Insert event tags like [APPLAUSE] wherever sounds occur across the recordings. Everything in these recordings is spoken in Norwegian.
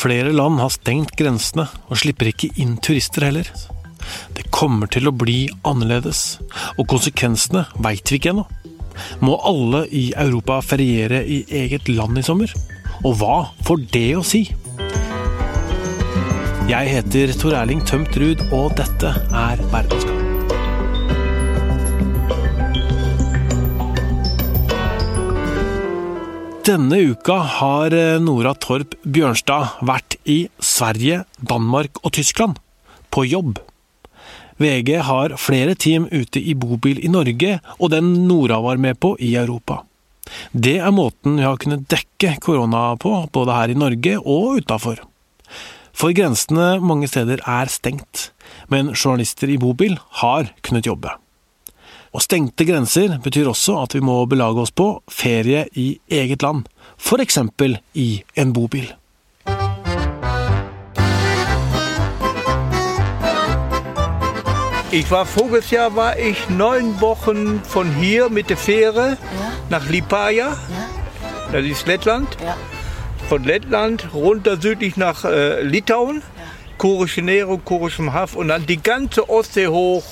Flere land har stengt grensene og slipper ikke inn turister heller. Det kommer til å bli annerledes, og konsekvensene veit vi ikke ennå. Må alle i Europa feriere i eget land i sommer? Og hva får det å si? Jeg heter Tor Erling Tømt Ruud, og dette er Verdenskamp. Denne uka har eh, Nora Torp Bjørnstad vært i Sverige, Danmark og Tyskland. På jobb. VG har flere team ute i bobil i Norge, og den Nora var med på i Europa. Det er måten vi har kunnet dekke korona på, både her i Norge og utafor. For grensene mange steder er stengt, men journalister i bobil har kunnet jobbe. Og stengte grenser betyr også at vi må belage oss på ferie i eget land, f.eks. i en bobil. Ich war voriges Jahr war ich neun Wochen von hier mit der Fähre Ja. nach Lipaja, Ja. das ist Lettland. Ja. Von Lettland runter südlich nach äh, Litauen, Kurische Nähe, Kurischem Haff und dann die ganze Ostsee hoch.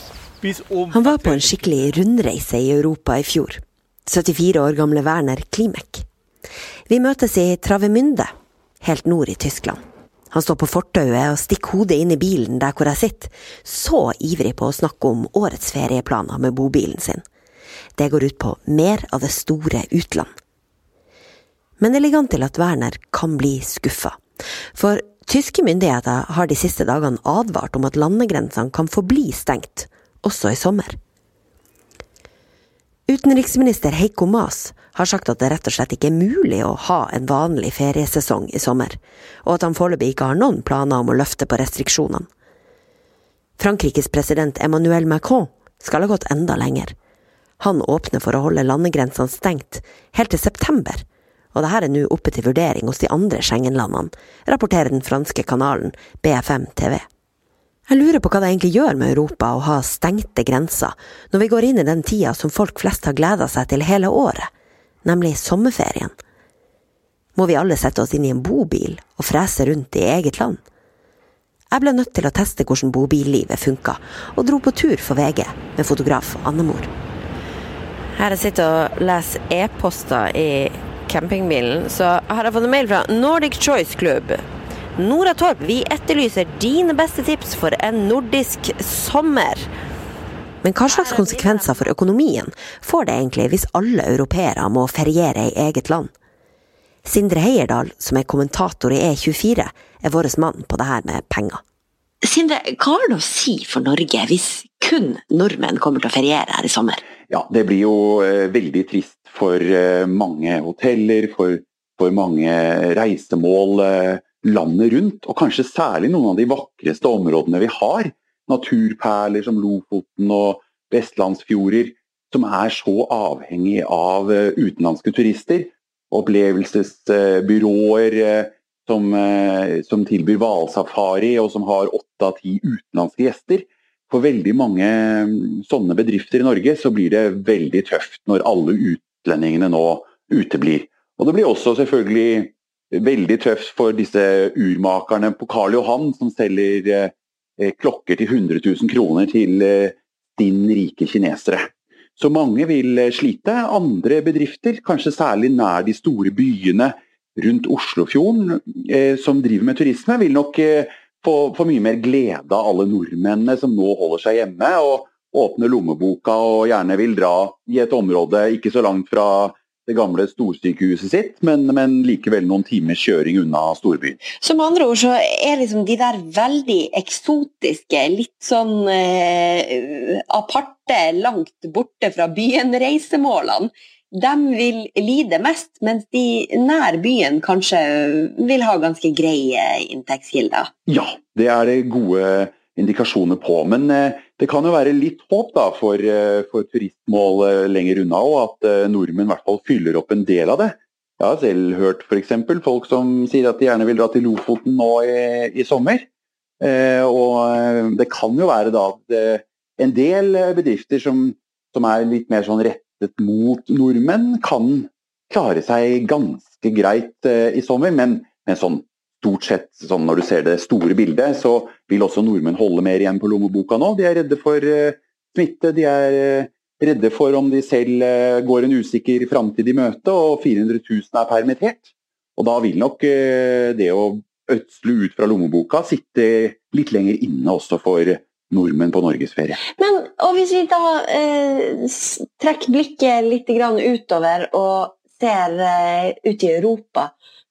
Han var på en skikkelig rundreise i Europa i fjor. 74 år gamle Werner Klimek. Vi møtes i Travemünde, helt nord i Tyskland. Han står på fortauet og stikker hodet inn i bilen der hvor jeg sitter, så ivrig på å snakke om årets ferieplaner med bobilen sin. Det går ut på mer av det store utland. Men det ligger an til at Werner kan bli skuffa. For tyske myndigheter har de siste dagene advart om at landegrensene kan forbli stengt, også i sommer. Utenriksminister Heikko Maas har sagt at det rett og slett ikke er mulig å ha en vanlig feriesesong i sommer, og at han foreløpig ikke har noen planer om å løfte på restriksjonene. Frankrikes president Emmanuel Macron skal ha gått enda lenger. Han åpner for å holde landegrensene stengt helt til september, og dette er nå oppe til vurdering hos de andre Schengen-landene, rapporterer den franske kanalen BFM TV. Jeg lurer på hva det egentlig gjør med Europa å ha stengte grenser, når vi går inn i den tida som folk flest har gleda seg til hele året, nemlig sommerferien. Må vi alle sette oss inn i en bobil og frese rundt i eget land? Jeg ble nødt til å teste hvordan bobillivet funka, og dro på tur for VG med fotograf Annemor. Her jeg sitter og leser e-poster i campingbilen, så har jeg fått en mail fra Nordic Choice Club. Nora Torp, vi etterlyser dine beste tips for en nordisk sommer. Men hva slags konsekvenser for økonomien får det egentlig hvis alle europeere må feriere i eget land? Sindre Heierdal, som er kommentator i E24, er vår mann på det her med penger. Sindre, hva har det å si for Norge hvis kun nordmenn kommer til å feriere her i sommer? Ja, det blir jo eh, veldig trist for eh, mange hoteller, for, for mange reisemål eh, landet rundt, og kanskje særlig noen av de vakreste områdene vi har. Naturperler som Lofoten og vestlandsfjorder, som er så avhengig av eh, utenlandske turister. Opplevelsesbyråer eh, som, eh, som tilbyr hvalsafari, og som har åtte av ti utenlandske gjester. For veldig mange mm, sånne bedrifter i Norge så blir det veldig tøft når alle utlendingene nå uteblir. Og det blir også selvfølgelig veldig tøft for disse urmakerne på Karl Johan som selger eh, klokker til 100 000 kroner til din rike kinesere. Så mange vil eh, slite. Andre bedrifter, kanskje særlig nær de store byene rundt Oslofjorden, eh, som driver med turisme, vil nok eh, få, få mye mer glede av alle nordmennene som nå holder seg hjemme og åpner lommeboka og gjerne vil dra i et område ikke så langt fra det gamle storsykehuset sitt, men, men likevel noen timers kjøring unna storbyen. Så med andre ord så er liksom de der veldig eksotiske, litt sånn eh, aparte, langt borte fra byen-reisemålene, de vil lide mest, mens de nær byen kanskje vil ha ganske greie inntektskilder. Ja, det er det gode indikasjoner på. Men eh, det kan jo være litt håp da, for, eh, for turistmål eh, lenger unna, og at nordmenn i hvert fall fyller opp en del av det. Jeg har selv hørt f.eks. folk som sier at de gjerne vil dra til Lofoten nå i, i sommer. Eh, og det kan jo være da at en del bedrifter som, som er litt mer sånn rettet mot nordmenn, kan klare seg ganske greit eh, i sommer. Men, men sånn stort sett sånn når du ser det store bildet, så vil også nordmenn holde mer igjen på lommeboka nå. De er redde for uh, smitte, de er uh, redde for om de selv uh, går en usikker framtid i møte, og 400 000 er permittert. Og da vil nok det å ødsle ut fra lommeboka sitte litt lenger inne også for nordmenn på norgesferie. Men og hvis vi da trekker blikket litt utover og ser ut i Europa,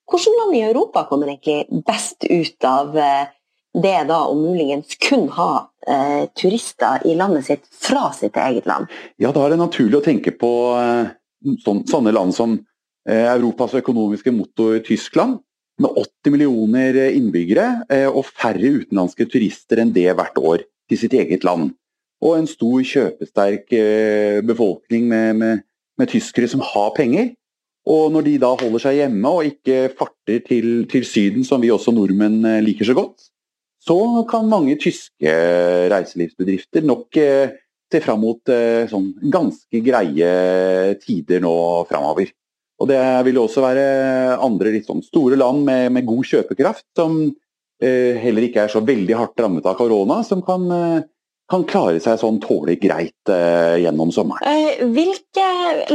hvilke land i Europa kommer egentlig best ut av eh, det da å muligens kun ha eh, turister i landet sitt fra sitt eget land? Ja, da er det naturlig å tenke på eh, sån, sånne land som eh, Europas økonomiske motor Tyskland, med 80 millioner innbyggere eh, og færre utenlandske turister enn det hvert år til sitt eget land. Og en stor kjøpesterk eh, befolkning med, med, med tyskere som har penger, og når de da holder seg hjemme og ikke farter til, til Syden, som vi også nordmenn eh, liker så godt, så kan mange tyske reiselivsbedrifter nok eh, se fram mot eh, sånn ganske greie tider nå framover. Og det vil også være andre litt sånn store land med, med god kjøpekraft, som eh, heller ikke er så veldig hardt rammet av korona, som kan eh, kan klare seg sånn tålelig greit eh, gjennom sommeren. Eh, hvilke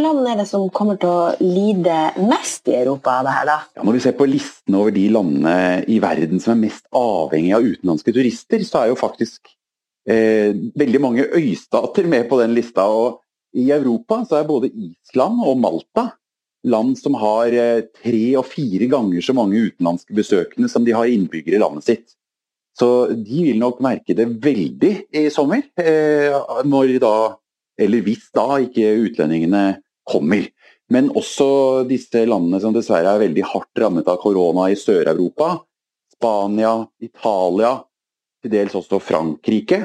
land er det som kommer til å lide mest i Europa av det her, da? Ja, når vi ser på listen over de landene i verden som er mest avhengig av utenlandske turister, så er jo faktisk eh, veldig mange øystater med på den lista. og I Europa så er både Island og Malta land som har eh, tre og fire ganger så mange utenlandske besøkende som de har innbyggere i landet sitt. Så de vil nok merke det veldig i sommer, eh, når da, eller hvis da, ikke utlendingene kommer. Men også disse landene som dessverre er veldig hardt rammet av korona i Sør-Europa. Spania, Italia, til dels også Frankrike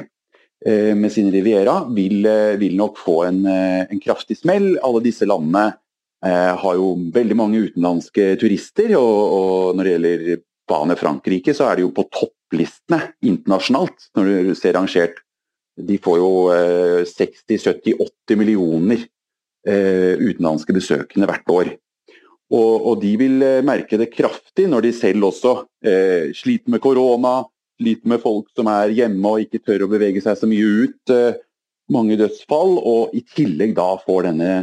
eh, med sin Riviera, vil, eh, vil nok få en, en, kraftig smell. Alle disse landene har jo veldig mange utenlandske turister, og, og når det gjelder Spania og Frankrike, så er det jo på topplistene internasjonalt når du ser rangert. De får jo 60-70-80 eh, millioner eh, utenlandske besøkende hvert år. Og, de vil eh, merke det kraftig når de selv også sliter med korona, sliter med folk som er hjemme og ikke tør å bevege seg så mye ut. Mange dødsfall, og i tillegg da får denne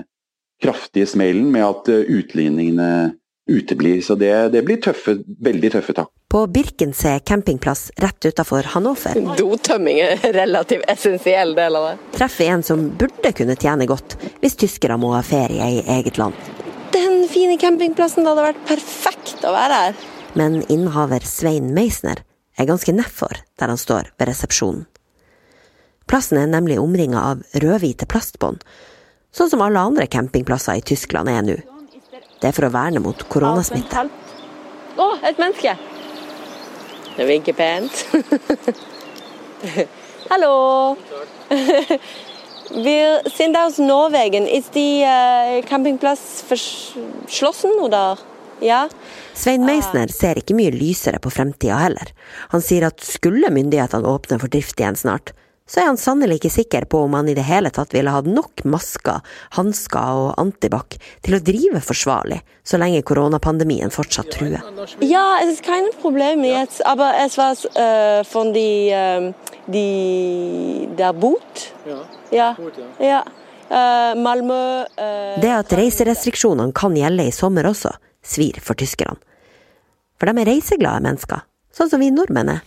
kraftige smellen med at utlendingene uteblir. Så det, det blir tøffe, veldig tøffe tak. På Birkensee campingplass rett utafor Hannover Dotømming er en relativt essensiell del av det. Treffer en som burde kunne tjene godt, hvis tyskere må ha ferie i eget land. Den fine campingplassen, det hadde vært perfekt å være her. Men innehaver Svein Meisner er ganske nedfor der han står ved resepsjonen. Plassen er nemlig omringa av rødhvite plastbånd, sånn som alle andre campingplasser i Tyskland er nå. Det er for å verne mot koronasmitte. Å, oh, et menneske! Det vinker pent. [LAUGHS] Hallo! Wir sind aus Norwegen. Ist die uh, Campingplatz verschlossen, oder? Ja. Svein Meisner ser ikke mye lysere på fremtida heller. Han sier at skulle myndighetene åpne for drift igjen snart, så er han sannelig ikke sikker på om han i det hele tatt ville hatt nok masker, hansker og antibac til å drive forsvarlig, så lenge koronapandemien fortsatt truer. Ja, det er kein problem jetzt, aber es war uh, von die, uh, die der Boot. Ja. ja. ja. Uh, Malmö uh, Det at reiserestriksjonene kan gjelde i sommer også, svir for tyskerne. For de er reiseglade mennesker, sånn som vi nordmenn er.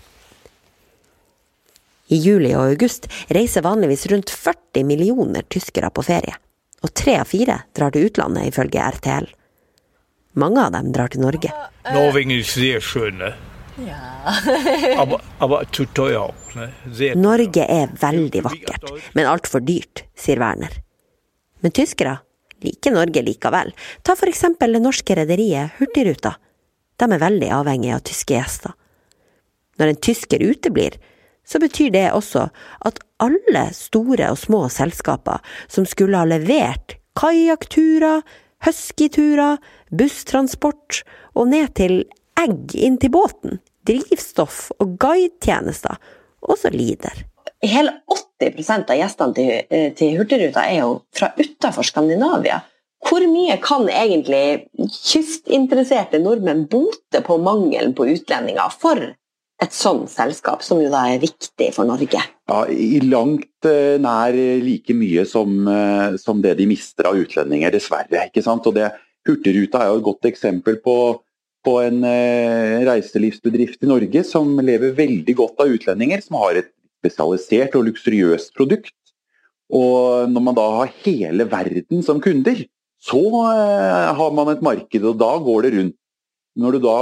I juli og august reiser vanligvis rundt 40 millioner tyskere på ferie, og tre av fire drar til utlandet, ifølge RTL. Mange av dem drar til Norge. Norwegen er sehr schön, Norge er veldig vakkert, men altfor dyrt, sier Werner. Men tyskere liker Norge likevel. Ta for eksempel det norske rederiet Hurtigruta. De er veldig avhengige av tyske gjester. Når en tysker uteblir, så betyr det også at alle store og små selskaper som skulle ha levert kajakkturer, huskyturer, busstransport og ned til egg inn til båten, drivstoff og guidetjenester, også lider. Hele 80% av gjestene til, eh, til Hurtigruta er jo fra utenfor Skandinavia. hvor mye kan egentlig kystinteresserte nordmenn bote på mangelen på utlendinger for et sånt selskap, som jo da er viktig for Norge? Ja, I langt eh, nær like mye som, eh, som, det de mister av utlendinger, dessverre. ikke sant? Og det, Hurtigruta er jo et godt eksempel på, på en eh, reiselivsbedrift i Norge som lever veldig godt av utlendinger, som har et spesialisert og luksuriøst produkt. Og når man da har hele verden som kunder, så har man et marked, og da går det rundt. Når du da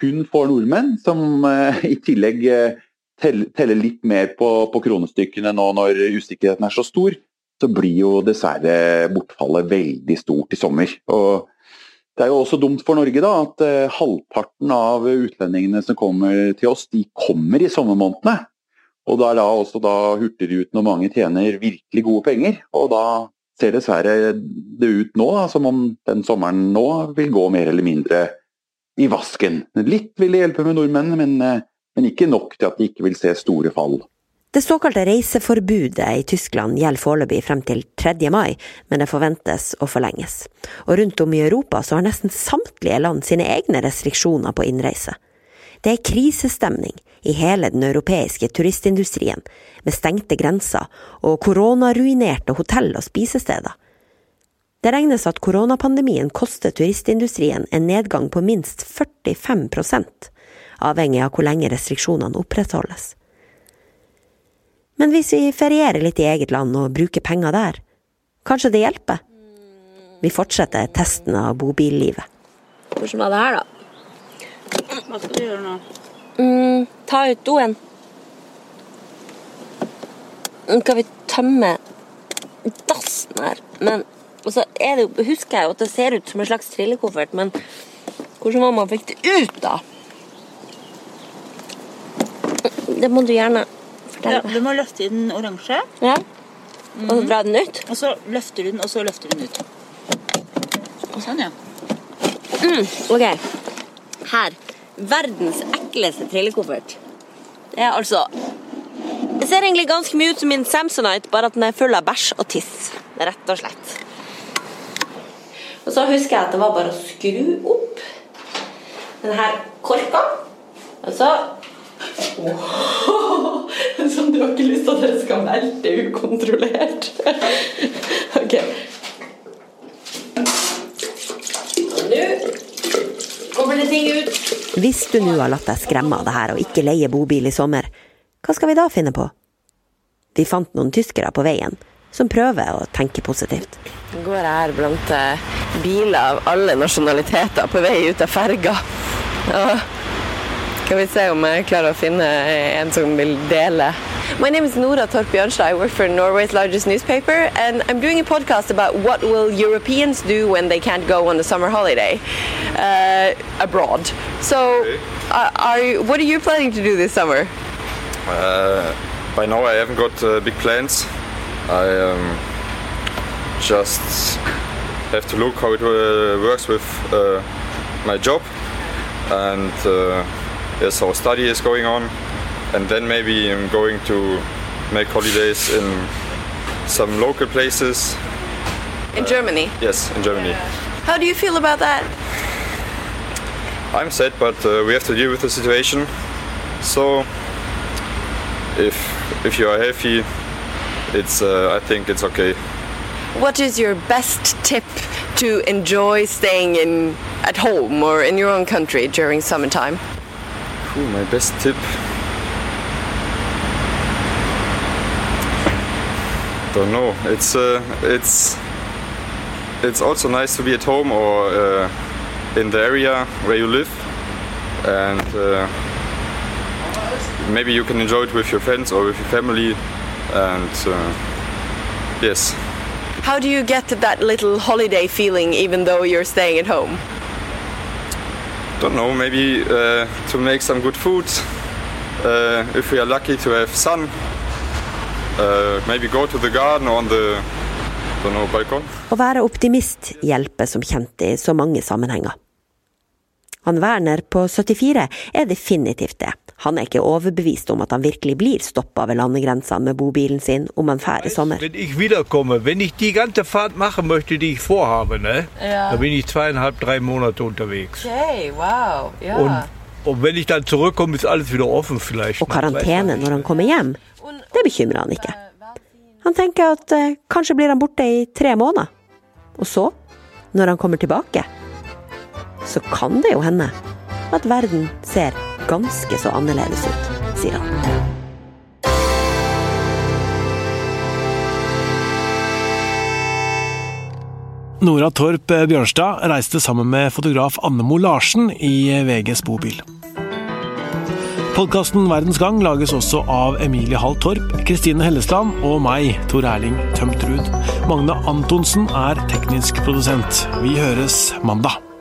kun får nordmenn, som eh, i tillegg eh, teller litt mer på, på kronestykkene nå når usikkerheten er så stor, så blir jo dessverre bortfallet veldig stort i sommer. Og det er jo også dumt for Norge da, at halvparten av utlendingene som kommer til oss, de kommer i sommermånedene. Og da er da også da Hurtigruten og mange tjener virkelig gode penger. Og da ser dessverre det ut nå da, som om den sommeren nå vil gå mer eller mindre i vasken. Litt vil det hjelpe med nordmenn, men, eh, men ikke nok til at de ikke vil se store fall. Det såkalte reiseforbudet i Tyskland gjelder foreløpig frem til 3. mai, men det forventes å forlenges. Og rundt om i Europa så har nesten samtlige land sine egne restriksjoner på innreise. Det er krisestemning i hele den europeiske turistindustrien, med stengte grenser og koronaruinerte hotell og spisesteder. Det regnes at koronapandemien koster turistindustrien en nedgang på minst 45% avhengig av hvor lenge restriksjonene opprettholdes. Men hvis vi ferierer litt i eget land og bruker penger der, kanskje det hjelper? Vi fortsetter testen av bobillivet. Hvordan var det her, da? Hva skal du gjøre nå? Mm, ta ut doen. Skal vi tømme dassen her? Men og så er det husker jeg jo at det ser ut som en slags trillekoffert, men hvordan var man fikk det ut, da? Det må du gjerne fortelle Ja, du må løfte i den oransje. Ja. Og så dra den ut? Og så løfter du den, og så løfter du den ut. Sånn, ja. Mm, OK. Her verdens ekleste trillekoffert. Det er altså Det ser egentlig ganske mye ut som min Samsonite, bare at den er full av bæsj og tiss. Rett og slett. Og så husker jeg at det var bare å skru opp denne korka. Og så oh, Sånn [LAUGHS] du har ikke lyst til at det skal velte ukontrollert. [LAUGHS] OK. Nå kommer det ting ut. Hvis du nå har latt deg skremme av det her og ikke leie bobil i sommer, hva skal vi da finne på? Vi fant noen tyskere på veien som prøver å tenke positivt. Nå går jeg her blant eh, biler av alle nasjonaliteter på vei ut av ferga. Ja. Skal vi se om jeg klarer å finne en som vil dele. My name is Nora Torp Bjørnstad. I work for Norway's largest newspaper, and I'm doing a podcast about what will Europeans do when they can't go on a summer holiday uh, abroad. So, uh, are you, what are you planning to do this summer? Uh, by now, I haven't got uh, big plans. I um, just have to look how it uh, works with uh, my job, and yes, our study is going on and then maybe I'm going to make holidays in some local places. In uh, Germany? Yes, in Germany. How do you feel about that? I'm sad, but uh, we have to deal with the situation. So, if if you are healthy, it's uh, I think it's okay. What is your best tip to enjoy staying in at home or in your own country during summertime? Ooh, my best tip. don't know. It's uh, it's it's also nice to be at home or uh, in the area where you live, and uh, maybe you can enjoy it with your friends or with your family, and uh, yes. How do you get that little holiday feeling even though you're staying at home? Don't know. Maybe uh, to make some good food. Uh, if we are lucky to have sun Uh, maybe go to the garden on the don't know, balkon. å være optimist hjelper som kjent i så mange sammenhenger. Han Werner på 74 er definitivt det. Han er ikke overbevist om at han virkelig blir stoppa ved landegrensa med bobilen sin om en fær i sommer. Wenn ich wiederkomme, wenn ich die ganze Fahrt machen möchte, die ich vorhabe, ne, Ja. dann bin ich zweieinhalb, drei Monate unterwegs. Okay, wow. Ja. Und, und wenn ich dann zurückkomme, ist alles wieder offen vielleicht. Og karantene når han kommer hjem, det bekymrer han ikke. Han tenker at eh, kanskje blir han borte i tre måneder. Og så, når han kommer tilbake, så kan det jo hende at verden ser ganske så annerledes ut, sier han. Nora Torp Bjørnstad reiste sammen med fotograf Annemo Larsen i VGs bobil. Podkasten Verdens gang lages også av Emilie Hall Torp, Kristine Hellesland og meg, Tor Erling Tømtrud. Magne Antonsen er teknisk produsent. Vi høres mandag.